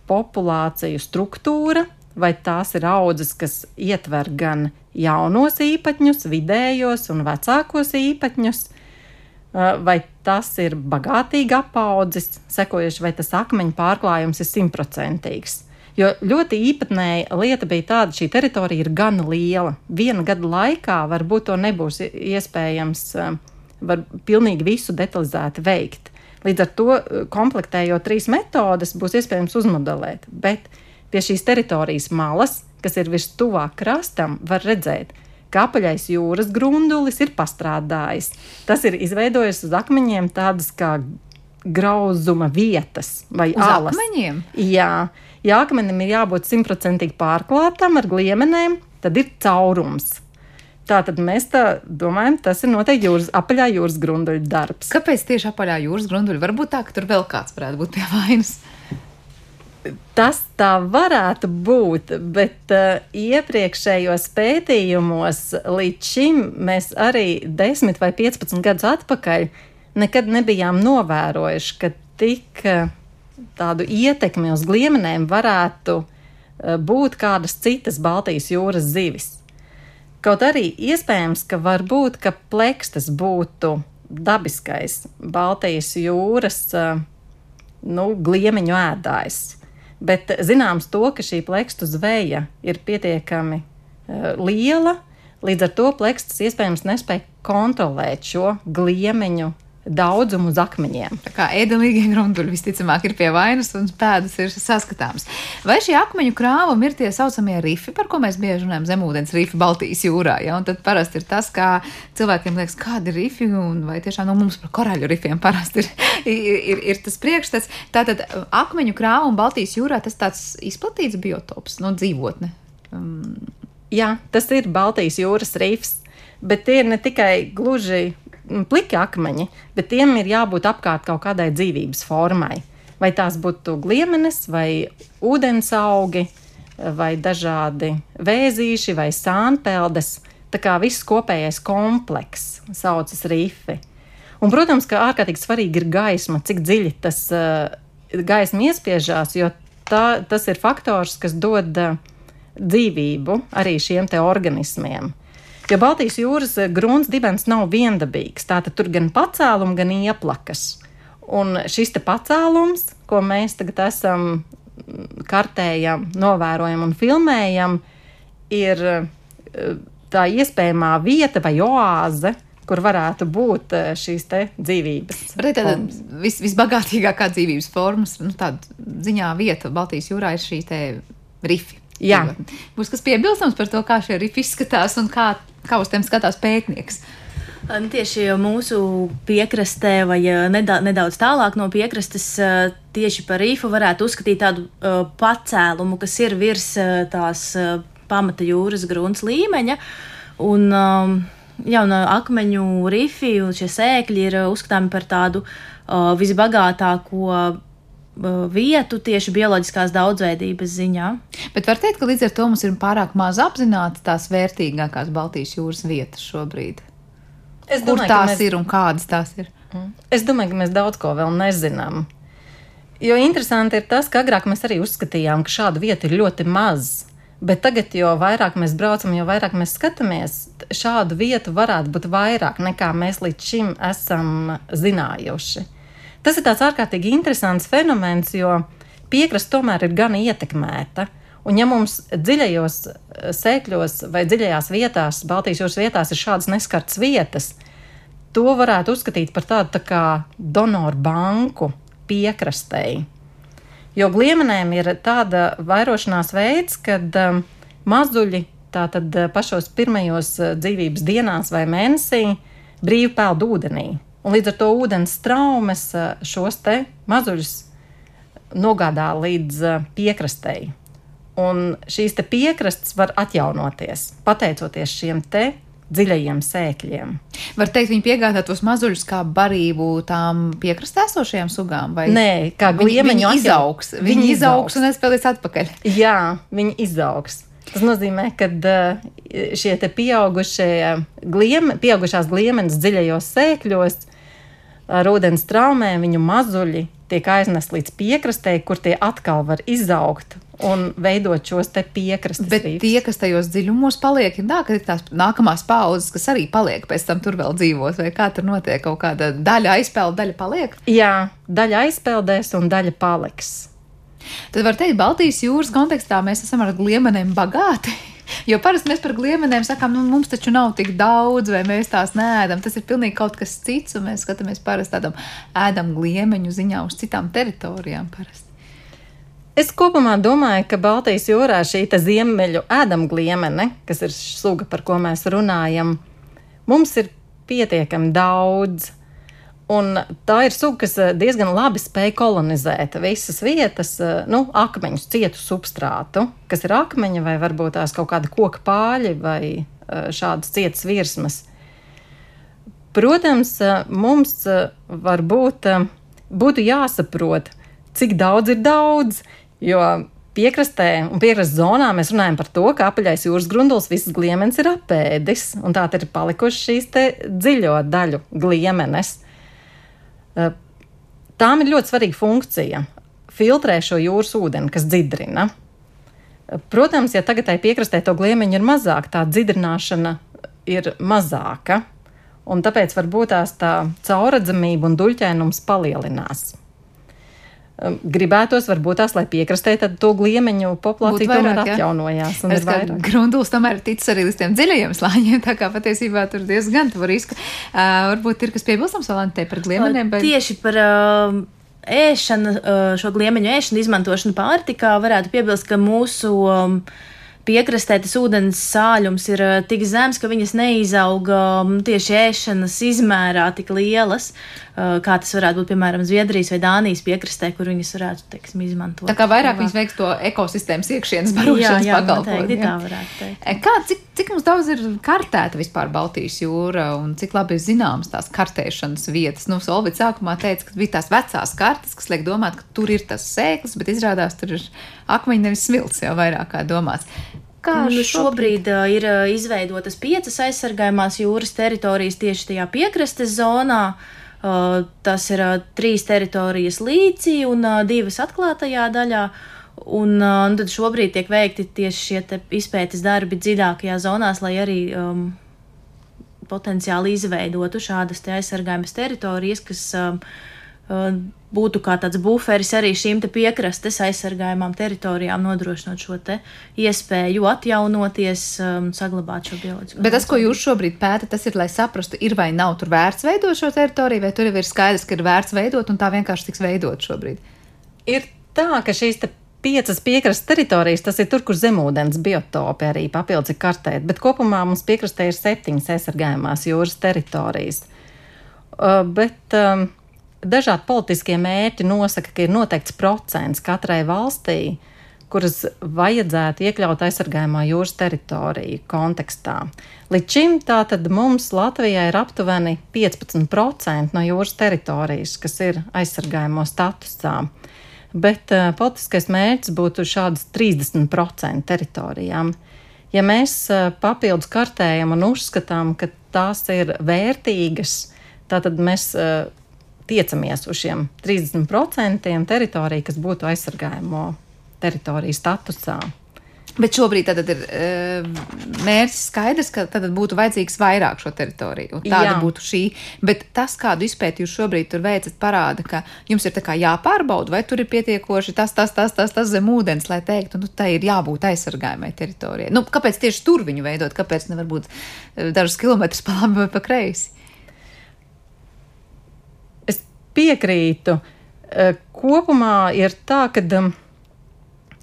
S5: populāciju struktūra, vai tās ir audzes, kas ietver gan jaunos īpaņus, vidējos un vecākos īpaņus, eh, vai tas ir bagātīgi apaudzis, sekojuši, vai tas akmeņu pārklājums ir simtprocentīgs. Jo ļoti īpatnēja lieta bija tāda, ka šī teritorija ir gan liela. Viena gada laikā varbūt to nebūs iespējams uh, var pilnīgi visu detalizēti veikt. Līdz ar to, eh, komplektējot trīs metodes, būs iespējams uzmodelēt. Bet pie šīs teritorijas malas, kas ir vistuvāk krastam, var redzēt, ka apaļais jūras grundulis ir pastrādājis. Tas ir izveidojis uz akmeņiem tādas kā grauzuma vietas vai uz alas.
S4: Akmeņiem?
S5: Jā, ja akmenim ir jābūt simtprocentīgi pārklātam ar gliemenēm, tad ir caurums. Tā tad mēs tā domājam, tas ir noteikti jūras, apaļā jūras grunduļu darbs.
S4: Kāpēc tieši apaļā jūras grunduļi? Varbūt tā, ka tur vēl kāds varētu būt pie vainas.
S5: Tas tā varētu būt, bet uh, iepriekšējos pētījumos līdz šim mēs arī 10 vai 15 gadus atpakaļ nekad nebijām novērojuši, ka tik uh, tādu ietekmi uz gliemenēm varētu uh, būt kādas citas Baltijas jūras zivis. Kaut arī iespējams, ka varbūt ka plekstas būtu dabiskais Baltijas jūras nu, gliemeņu ēdājs. Bet zināms to, ka šī plekstu zveja ir pietiekami uh, liela, līdz ar to plekstas iespējams nespēja kontrolēt šo gliemeņu daudzumu uz akmeņiem.
S4: Tā kā ēdelīgie grunduļi visticamāk ir pie vainas un pēdas ir saskatāms. Vai šie akmeņu krāvumi ir tie saucamie rifi, par ko mēs bieži runājam, zemūdens rifi Baltijas jūrā? Ja? Un tad parasti ir tas, kā cilvēkiem liekas, kādi ir rifi, un vai tiešām no mums par koraļu rifiem parasti ir, ir, ir, ir tas priekšstats. Tātad akmeņu krāvumi Baltijas jūrā tas tāds izplatīts biotops, no nu, dzīvotne. Um,
S5: Jā, tas ir Baltijas jūras rifs, bet tie ir ne tikai gluži pliki akmeņi, bet tiem ir jābūt apkārt kaut kādai dzīvības formai. Vai tās būtu gliemenes, vai ūdens augi, vai dažādi vēzīši, vai sānpeldes. Tā kā viss kopējais komplekss saucas rifi. Un, protams, ka ārkārtīgi svarīgi ir gaisma, cik dziļi tas uh, gaisma iespiežās, jo tā, tas ir faktors, kas dod uh, dzīvību arī šiem te organismiem. Jo Baltijas jūras grunts dibens nav viendabīgs, tātad tur gan pacēlums, gan ieplakas. Un šis te pacēlums, ko mēs tagad esam kartējam, novērojam un filmējam, ir tā iespējamā vieta vai oāze, kur varētu būt šīs dzīvības.
S4: Tāda vis, visbagātīgākā dzīvības formas, nu, tāda ziņā vieta Baltijas jūrā ir šī rifi.
S5: Jā.
S4: Būs kas piebilstams par to, kā šie rifi izskatās un kā, kā uz tiem skatās pētnieks.
S6: Nu, tieši mūsu piekrastē, vai nedaudz tālāk no piekrastes, tieši par rīfu varētu uzskatīt tādu pacēlumu, kas ir virs tās pamata jūras grunts līmeņa. Un, jau no akmeņu rifi un šie sēkļi ir uzskatāmi par tādu visbagātāko vietu tieši bioloģiskās daudzveidības ziņā.
S4: Bet var teikt, ka līdz ar to mums ir pārāk maz apzināti tās vērtīgākās Baltijas jūras vietas šobrīd. Es Kur domāju, tās mēs... ir un kādas tās ir?
S5: Mm. Es domāju, ka mēs daudz ko vēl nezinām. Jo interesanti ir tas, ka agrāk mēs arī uzskatījām, ka šādu vietu ir ļoti maz. Bet tagad, jo vairāk mēs braucam, jo vairāk mēs skatāmies, šādu vietu varētu būt vairāk nekā mēs līdz šim esam zinājuši. Tas ir tāds ārkārtīgi interesants fenomens, jo piekraste tomēr ir gan ietekmēta. Un, ja mums dziļajos eh, sēkļos vai dziļajās vietās, Baltijas jūras vietās, ir šādas neskartas vietas, to varētu uzskatīt par tādu tā kā donoru banku piekrastei. Jo gliemenēm ir tāda vairošanās veids, kad um, mazuļi tātad eh, pašos pirmajos dzīvības dienās vai mēnesī brīvi peld ūdenī. Un līdz ar to ūdens traumas šos te mazuļus nogādā līdz piekrastei. Un šīs piekrastes var atjaunoties pateicoties šiem te dziļajiem sēkļiem.
S4: Var teikt, viņi piegādā tos mazuļus kā barību tām piekrastē esošajām sugām? Vai?
S5: Nē, kā
S4: viņi izaugs. Viņi, viņi izaugs un nespēlēs atpakaļ.
S5: Jā, viņi izaugs. Tas nozīmē, ka šie pieaugušie gliem, pieaugušās gliemenes dziļajos sēkļos ar ūdens traumēm viņu mazuļi tiek aiznest līdz piekrastē, kur tie atkal var izaugt un veidot šos te piekrastes.
S4: Bet rīps. tie, kas tajos dziļumos paliek, ir tā, ka ir tās nākamās paudzes, kas arī paliek pēc tam tur vēl dzīvos, vai kā tur notiek kaut kāda daļa aizpeld, daļa paliek?
S5: Jā, daļa aizpeldēs un daļa paliks.
S4: Tad var teikt, Baltijas jūras kontekstā mēs esam ar gliemenēm bagāti. Jo parasti mēs par gliemeļiem sakām, nu, mums taču nav tik daudz, vai mēs tās nēdam. Tas ir pilnīgi kaut kas cits, un mēs skatāmies parasti tādam ēdam gliemeņu ziņā uz citām teritorijām. Parasti.
S5: Es kopumā domāju, ka Baltijas jūrā šī ziemeļu ēdamgliemene, kas ir suga, par ko mēs runājam, mums ir pietiekami daudz. Un tā ir suga, kas eh, diezgan labi spēj kolonizēt visas vietas, eh, nu, akmeņus, cietu substrātu, kas ir akmeņi vai varbūt tās kaut kādi koka pāļi vai eh, šādas cietas virsmas. Protams, mums varbūt būtu jāsaprot, cik daudz ir daudz, jo piekrastē un piekrastes zonā mēs runājam par to, ka apaļais jūras grunduls visas gliemenes ir apēdis, un tā ir palikušas šīs dziļo daļu gliemenes. Eh, tām ir ļoti svarīga funkcija - filtrē šo jūras ūdeni, kas dzidrina. Eh, protams, ja tagad tai piekrastē to gliemeņu ir mazāk, tā dzirdināšana ir mazāka, un tāpēc varbūt tās tā caurredzamība un duļķēnums palielinās. Gribētos, varbūt tās, lai piekrastē to gliemeņu populācija tomēr atjaunojās.
S4: Grunduls tomēr tic arī līdz tiem dziļajiem slāņiem, tā kā patiesībā tur diezgan tuvu risku. Uh, varbūt ir kas piebilstams vēl te par gliemeņiem?
S6: Vai... Tieši par. Uh, ēšana, šo gliemeņu ēšanu, izmantošanu pārtikā, varētu piebilst, ka mūsu um, piekrastē tas ūdens sāļums ir uh, tik zems, ka viņas neizauga um, tieši ēšanas izmērā tik lielas. kā tas varētu būt, piemēram, Zviedrijas vai Dānijas piekrastē, kur viņas varētu, teiksim, izmantot.
S4: Tā kā vairāk viņas veiks to ekosistēmas iekšienes barošanas
S6: pakalpojumu. Tā varētu teikt.
S4: Kā, cik, cik mums daudz ir kartēta vispār Baltijas jūra un cik labi ir zināmas tās kartēšanas vietas? Nu, Solvits sākumā teica, ka bija tās vecās kartes, kas liek domāt, ka tur ir tas sēklis, bet izrādās tur ir akmeņi nevis smilts jau vairāk kā domāts.
S6: Kā nu, šobrīd uh, ir uh, izveidotas piecas aizsargājumās jūras teritorijas tieši tajā piekrastes zonā. Uh, tas ir uh, trīs teritorijas līcī un uh, divas atklātajā daļā. Un, uh, un tad šobrīd tiek veikti tieši šie izpētes darbi dziļākajā zonās, lai arī um, potenciāli izveidotu šādas te aizsargājamas teritorijas, kas um, uh, būtu kā tāds buferis arī šīm piekrastes aizsargājumām teritorijām, nodrošinot šo iespēju atjaunoties, um, saglabāt šo bioloģisko.
S4: Bet tas, ko jūs šobrīd pētat, tas ir, lai saprastu, ir vai nav tur vērts veidot šo teritoriju, vai tur jau ir skaidrs, ka ir vērts veidot, un tā vienkārši tiks veidot šobrīd.
S5: Ir tā, ka šīs te piecas piekrastes teritorijas, tas ir tur, kur zemūdens biotopi arī papildus ir kartēti, bet kopumā mums piekrastē ir septiņas aizsargājumās jūras teritorijas. Uh, bet um, dažādi politiskie mērķi nosaka, ka ir noteikts procents katrai valstī, kuras vajadzētu iekļaut aizsargājumā jūras teritoriju kontekstā. Līdz šim tātad mums Latvijā ir aptuveni 15% no jūras teritorijas, kas ir aizsargājamo statusā. Bet uh, politiskais mērķis būtu šādas 30% teritorijām. Ja mēs uh, papildus kartējam un uzskatām, ka tās ir vērtīgas, tad mēs uh, tiecamies uz šiem 30% teritoriju, kas būtu aizsargājamo teritoriju statusā.
S4: Bet šobrīd tad ir uh, mērķis skaidrs, ka tad būtu vajadzīgs vairāk šo teritoriju. Tāda Jā. būtu šī. Bet tas, kādu izpēti jūs šobrīd tur veicat, parāda, ka jums ir jāpārbauda, vai tur ir pietiekoši tas, tas, tas, tas, tas zem ūdens, lai teiktu, nu, tai ir jābūt aizsargājumai teritorijai. Nu, kāpēc tieši tur viņu veidot? Kāpēc nevar būt eh, dažus kilometrus pa labi vai pa kreisi?
S5: Piekrītu. Eh, kopumā ir tā, ka um,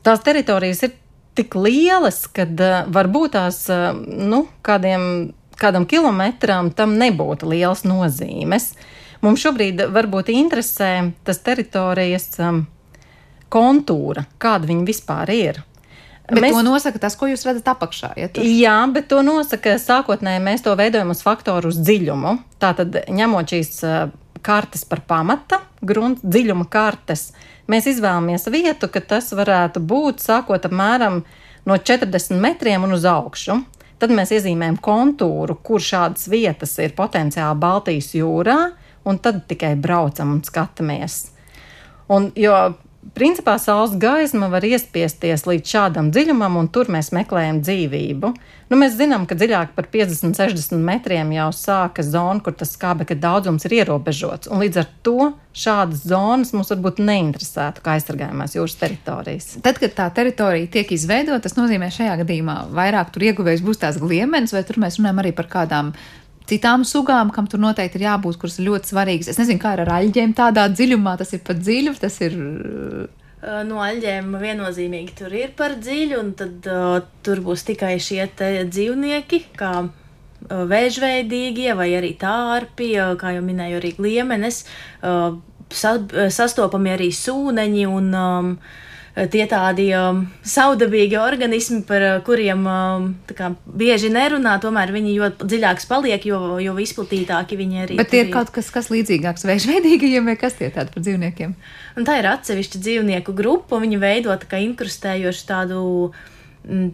S5: tās teritorijas ir tik lielas, ka uh, varbūt tās nu, kādiem, kādam kilometram tam nebūtu liels nozīmes. Mums šobrīd varbūt interesē tas teritorijas kontūra, kāda viņa vispār ir.
S4: Bet mēs, to nosaka tas, ko jūs redzat apakšā. Ja
S5: tur... Jā, bet to nosaka sākotnēji mēs to veidojam uz faktoru uz dziļumu. Tātad, ņemot šīs kartes par pamata, grunta dziļuma kartes, mēs izvēlamies vietu, ka tas varētu būt sākot apmēram no 40 metriem un uz augšu. Tad mēs iezīmējam kontūru, kur šādas vietas ir potenciāli Baltijas jūrā, un tad tikai braucam un skatāmies. Un, jo Principā saules gaisma var iespiesties līdz šādam dziļumam, un tur mēs meklējam dzīvību. Nu, mēs zinām, ka dziļāk par 50, 60 metriem jau sākas zona, kur tas skābekļa daudzums ir ierobežots. Līdz ar to šādas zonas mums varbūt neinteresētu kā aizsargājumās jūras teritorijas.
S4: Tad, kad tā teritorija tiek izveidota, tas nozīmē šajā gadījumā vairāk tur ieguvējs būs tās gliemenes, vai tur mēs runājam arī par kādām citām sugām, kam tur noteikti ir jābūt, kuras ir ļoti svarīgas. Es nezinu, kā ar aļģiem tādā dziļumā, tas ir pat dziļi, tas ir.
S6: No aļģiem viennozīmīgi tur ir par dziļu, un tad uh, tur būs tikai šie dzīvnieki, kā uh, vēžveidīgie vai arī tārpi, uh, kā jau minēju, arī gliemenes, uh, sa, sastopami arī sūneņi un um, uh, tie tādi um, saudabīgi organismi, par uh, kuriem um, kā, bieži nerunā, tomēr viņi jo dziļāks paliek, jo, jo izplatītāki viņi arī
S4: Bet ir. Kaut kas, kas līdzīgāks vēžveidīgajiem, vai kas tie tādi par dzīvniekiem?
S6: Un tā ir atsevišķa dzīvnieku grupa, viņi veido tā kā inkrustējoši tādu. Mm,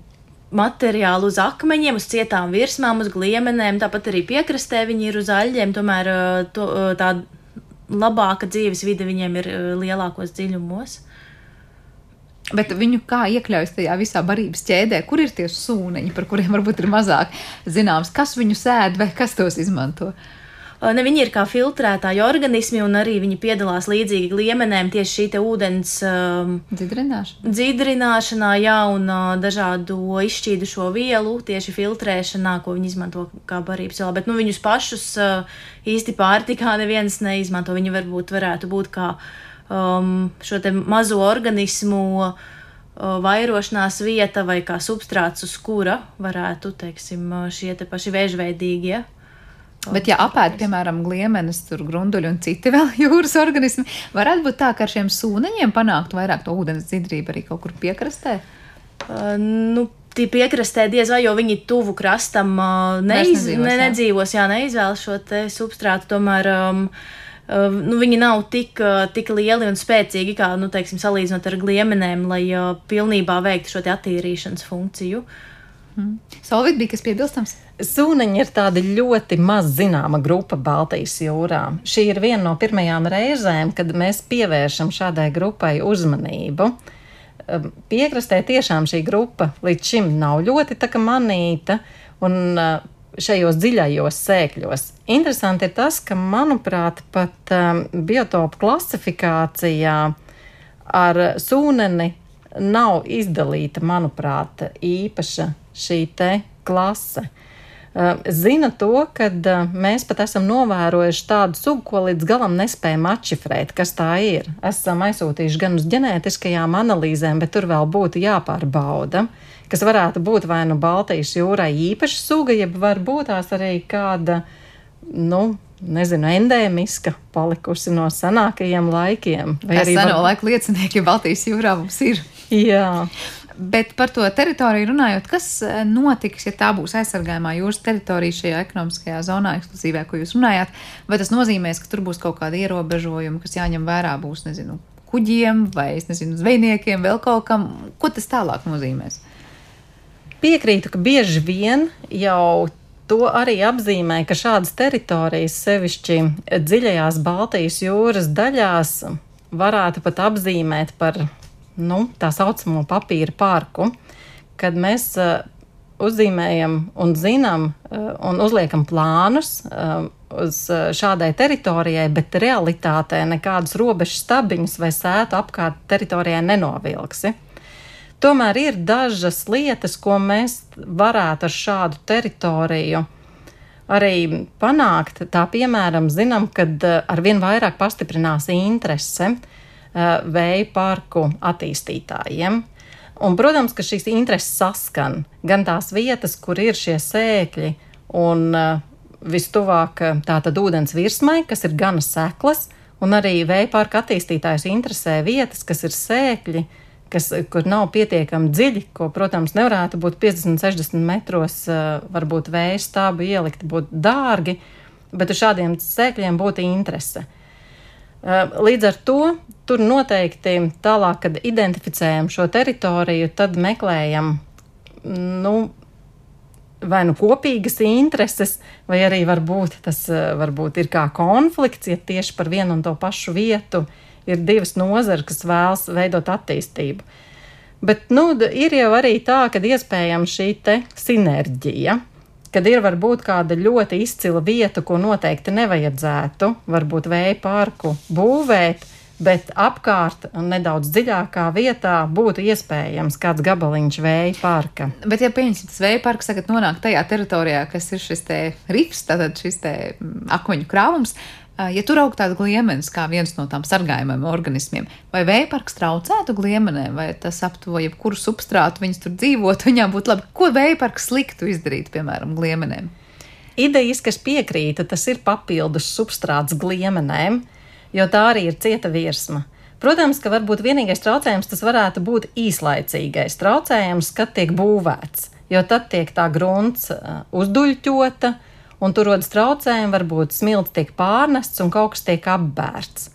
S6: materiālu uz akmeņiem, uz cietām virsmām, uz gliemenēm, tāpat arī piekrastē viņi ir uz aļģiem, tomēr uh, to, tā labāka dzīves vide viņiem ir lielākos dziļumos.
S4: Bet viņu kā iekļaujas tajā visā barības ķēdē, kur ir tie sūneņi, par kuriem varbūt ir mazāk zināms, kas viņu sēd vai kas tos izmanto?
S6: Ne, viņi ir kā filtrētāji organismi, un arī viņi piedalās līdzīgi liemenēm tieši šī te ūdens um,
S4: dzidrināšanā.
S6: dzidrināšanā, jā, un uh, dažādu izšķīdušo vielu tieši filtrēšanā, ko viņi izmanto kā barības vielu. Bet nu, viņus pašus uh, īsti pārtikā neviens neizmanto. Viņi varbūt varētu būt kā uh, um, šo mazo organismu uh, vairošanās vieta vai kā substrāts, uz kura varētu teiksim, šie te paši vēžveidīgie
S4: Bet, ja apēd, piemēram, gliemenes, tur grunduļi un citi vēl jūras organismi, varētu būt tā, ka ar šiem sūneņiem panākt vairāk to ūdens dzidrību arī kaut kur piekrastē?
S6: Uh, nu, tie piekrastē diez vai, jo viņi tuvu krastam uh, neiz,
S4: nedzīvos,
S6: ne, nedzīvos, jā, neizvēlas šo substrātu, tomēr um, uh, nu, viņi nav tik, uh, tik lieli un spēcīgi, kā, nu, teiksim, salīdzinot ar gliemenēm, lai uh, pilnībā veiktu šo attīrīšanas funkciju.
S4: Solvit bija kas piebilstams?
S5: Sūniņi ir tāda ļoti maz zināma grupa Baltijas jūrā. Šī ir viena no pirmajām reizēm, kad mēs pievēršam šādai grupai uzmanību. Piekrastē tiešām šī grupa līdz šim nav ļoti manīta, un šajos dziļajos sēkļos. Interesanti ir tas, ka, manuprāt, pat um, biotopu klasifikācijā ar sūneni nav izdalīta, manuprāt, īpaša šī te klase. Uh, Zina to, ka uh, mēs pat esam novērojuši tādu sugu, ko līdz galam nespējam atšifrēt, kas tā ir. Esam aizsūtījuši gan uz ģenētiskajām analīzēm, bet tur vēl būtu jāpārbauda, kas varētu būt vai nu Baltijas jūrai īpaša suga, jeb varbūt tās arī kāda, nu, nezinu, endēmiska, palikusi no senākajiem laikiem.
S4: Vai arī
S5: var-
S4: seno laiku liecinieki Baltijas jūrā mums ir?
S5: Jā.
S4: Bet par to teritoriju runājot, kas eh, notiks, ja tā būs aizsargājumā jūras teritorija šajā ekonomiskajā zonā, ekskluzīvā, ko jūs runājāt? Vai tas nozīmēs, ka tur būs kaut kādi ierobežojumi, kas jāņem vērā būs, nezinu, kuģiem vai, nezinu, zvejniekiem, vēl kaut kam? Ko tas tālāk nozīmēs?
S5: Piekrītu, ka bieži vien jau to arī apzīmē, ka šādas teritorijas, sevišķi dziļajās Baltijas jūras daļās, varētu pat apzīmēt par nu, tā saucamo papīra parku, kad mēs uh, uzzīmējam un zinām uh, un uzliekam plānus uh, uz šādai teritorijai, bet realitātē nekādus robežu stabiņus vai sētu apkārt teritorijai nenovilksi. Tomēr ir dažas lietas, ko mēs varētu ar šādu teritoriju arī panākt. Tā piemēram, zinām, ka arvien vairāk pastiprinās interese eh, vēja parku attīstītājiem. Un, protams, ka šīs intereses saskan gan tās vietas, kur ir šie sēkļi, un uh, vistuvāk eh, tātad ūdens virsmai, kas ir gana seklas, un arī vēja parka attīstītājus interesē vietas, kas ir sēkļi, kas, kur nav pietiekami dziļi, ko, protams, nevarētu būt 50, 60 metros, eh, varbūt vēja stābu ielikt, būtu dārgi, bet uz šādiem sēkļiem būtu interese. Eh, Līdz ar to tur noteikti tālāk, kad identificējam šo teritoriju, tad meklējam nu, vai nu kopīgas intereses, vai arī varbūt tas eh, varbūt ir kā konflikts, ja tieši par vienu un to pašu vietu ir divas nozares, kas vēlas veidot attīstību. Bet nu, ir jau arī tā, ka iespējams šī sinerģija, kad ir varbūt kāda ļoti izcila vieta, ko noteikti nevajadzētu, varbūt vēja parku būvēt, bet apkārt nedaudz dziļākā vietā būtu iespējams kāds gabaliņš vēja parka.
S4: Bet, ja pieņemsim, tas vēja parks tagad nonāk tajā teritorijā, kas ir šis rifs, tātad šis mm, akmeņu krāvums, ja tur aug tāda gliemenes kā viens no tām sargājumiem organismiem, vai vēja parks traucētu gliemenēm, vai tas aptuvo jebkuru substrātu viņas tur dzīvot, viņām būtu labi. Ko vēja parks sliktu izdarīt, piemēram, gliemenēm?
S5: Idejiski es piekrītu, tas ir papildus substrāts gliemenēm, jo tā arī ir cieta virsma. Protams, ka varbūt vienīgais traucējums tas varētu būt īslaicīgais traucējums, kad tiek būvēts, jo tad tiek tā grunts uh, uzduļķota, un tur rodas traucējumi, varbūt smilts tiek pārnests un kaut kas tiek apbērts.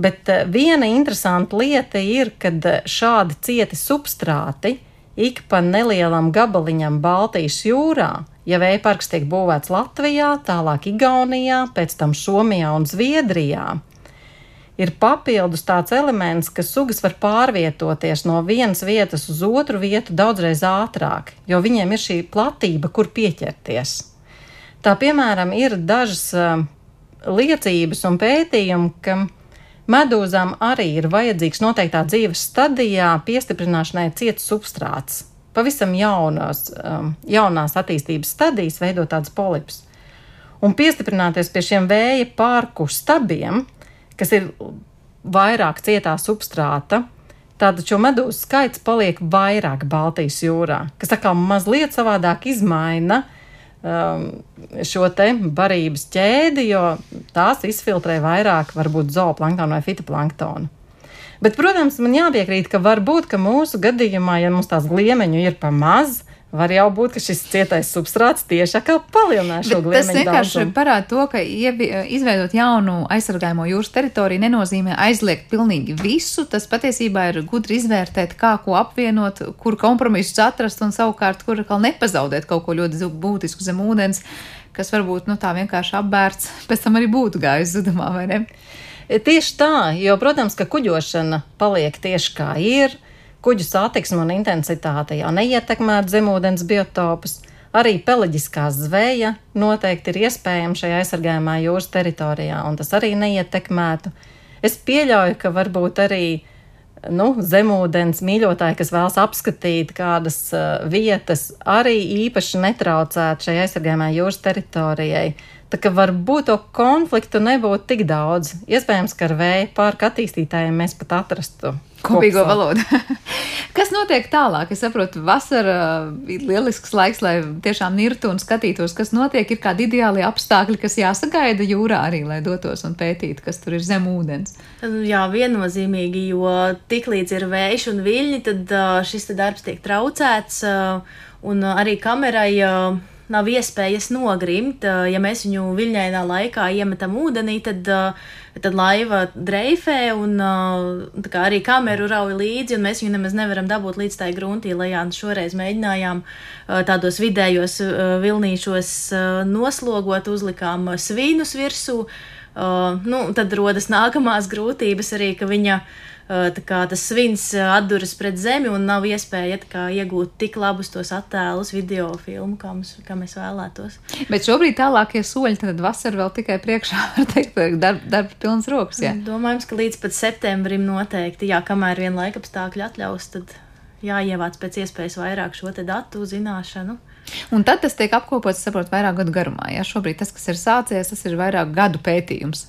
S5: Bet eh, viena interesanta lieta ir, kad eh, šādi cieti substrāti ik pa nelielam gabaliņam Baltijas jūrā, ja vēja parks tiek būvēts Latvijā, tālāk Igaunijā, pēc tam Somijā un Zviedrijā, ir papildus tāds elements, ka sugas var pārvietoties no vienas vietas uz otru vietu daudzreiz ātrāk, jo viņiem ir šī platība, kur pieķerties. Tā piemēram, ir dažas uh, liecības un pētījumi, ka medūzām arī ir vajadzīgs noteiktā dzīves stadijā piestiprināšanai ciets substrāts. Pavisam jaunos, um, jaunās attīstības stadijas veido tādas polipus. Un piestiprināties pie šiem vēja pārku stabiem, kas ir vairāk cietā substrāta, Tātad šo medūzu skaits paliek vairāk Baltijas jūrā, kas atkal mazliet savādāk izmaina um, šo te barības ķēdi, jo tās izfiltrē vairāk varbūt zooplanktonu vai fitoplanktonu. Bet, protams, man jāpiekrīt, ka varbūt ka mūsu gadījumā, ja mums tās gliemeņu ir pa maz, Var jau būt, ka šis cietais substrāts tieši atkal palielinās šo gliemeņu.
S4: Tas vienkārši parāda to, ka izveidot jaunu aizsargājamo jūras teritoriju nenozīmē aizliegt pilnīgi visu. Tas patiesībā ir gudri izvērtēt, kā ko apvienot, kur kompromisus atrast un savukārt, kur atkal nepazaudēt kaut ko ļoti būtisku zem ūdens, kas varbūt nu, tā vienkārši apbērts, pēc tam arī būtu gājis zudumā, vai ne?
S5: Tieši tā, jo, protams, ka kuģošana paliek tieši kā ir kuģu satiksme un intensitāte jau neietekmētu zemūdens biotopus. Arī peleģiskā zveja noteikti ir iespējama šajā aizsargājumā jūras teritorijā, un tas arī neietekmētu. Es pieļauju, ka varbūt arī nu, zemūdens mīļotāji, kas vēlas apskatīt kādas uh, vietas, arī īpaši netraucētu šai aizsargājumā jūras teritorijai. Tā kā varbūt to konfliktu nebūtu tik daudz. Iespējams, ka ar vēja pārka attīstītājiem mēs pat atrastu
S4: kopīgo valodu. Kas notiek tālāk? Es saprotu, vasara ir lielisks laiks, lai tiešām nirtu un skatītos, kas notiek. Ir kādi ideāli apstākļi, kas jāsagaida jūrā arī, lai dotos un pētītu, kas tur ir zem ūdens.
S6: Jā, viennozīmīgi, jo tiklīdz ir vējš un viļņi, tad šis darbs tiek traucēts un arī kamerai nav iespējas nogrimt. Ja mēs viņu viļņainā laikā iemetam ūdenī, tad, tad laiva dreifē un kā, arī kameru rauj līdzi, un mēs viņu nemaz nevaram dabūt līdz tai gruntī. Lai jā, šoreiz mēģinājām tādos vidējos vilnīšos noslogot, uzlikām svīnus virsū. Nu, tad rodas nākamās grūtības arī, ka viņa viņa tas svins atduras pret zemi un nav iespēja kā, iegūt tik labus tos attēlus, video filmu, kā, mums, kā mēs vēlētos.
S4: Bet šobrīd tālākie soļi, tad vasara vēl tikai priekšā, var teikt, darba darb pilns rokas. Jā.
S6: Domājams, ka līdz pat septembrim noteikti, jā, kamēr vien laika apstākļi atļaus, tad jāievāc pēc iespējas vairāk šo datu zināšanu.
S4: Un tad tas tiek apkopots, saprot, vairāk gadu garumā. Jā, šobrīd tas, kas ir sācies, tas ir vairāk gadu pētījums.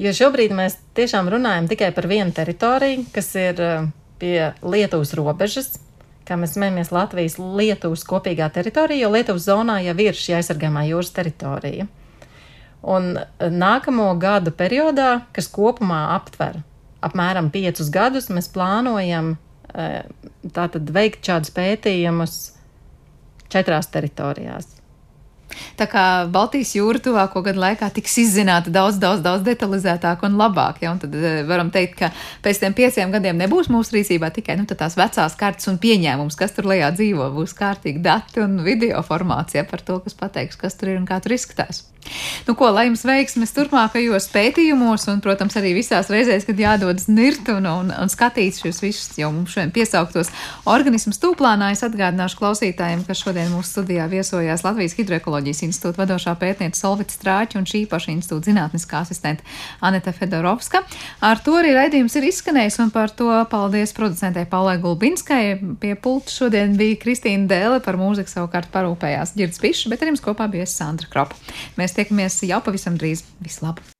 S5: Jo šobrīd mēs tiešām runājam tikai par vienu teritoriju, kas ir eh, pie Lietuvas robežas. Kā mēs smējamies, Latvijas Lietuvas kopīgā teritorija, jo Lietuvas zonā jau ir šī aizsargājumā jūras teritorija. Un eh, nākamo gadu periodā, kas kopumā aptver apmēram piecus gadus, mēs plānojam eh, tātad veikt šādus pētījumus četrās teritorijās.
S4: Tā kā Baltijas jūra tuvāko gadu laikā tiks izzināta daudz, daudz, daudz detalizētāk un labāk. Ja? Un tad eh, varam teikt, ka pēc tam pieciem gadiem nebūs mūsu rīcībā tikai nu, tās vecās kartes un pieņēmums, kas tur lejā dzīvo. Būs kārtīgi dati un video formācija par to, kas pateiks, kas tur ir un kā tur izskatās. Nu, ko, lai jums veiksmes turpmākajos pētījumos, un, protams, arī visās reizēs, kad jādodas nirt un, un, un skatīt šos visus jau mums šodien piesauktos organismus tūplānā, es atgādināšu klausītājiem, ka šodien mūsu studijā viesojās Latvijas Hidroekoloģijas institūta vadošā pētniece Solvita Strāķa un šī paša institūta zinātniskā asistente Aneta Fedorovska. Ar to arī raidījums ir izskanējis, un par to paldies producentei Paulai Gulbinskai. Pie pulta šodien bija Kristīna Dēle, par mūziku savukārt parūpējās Girds Pišs, bet ar jums kopā bija Sandra Kropa. Mēs Mēs tiekamies jau pavisam drīz. Vislabāk!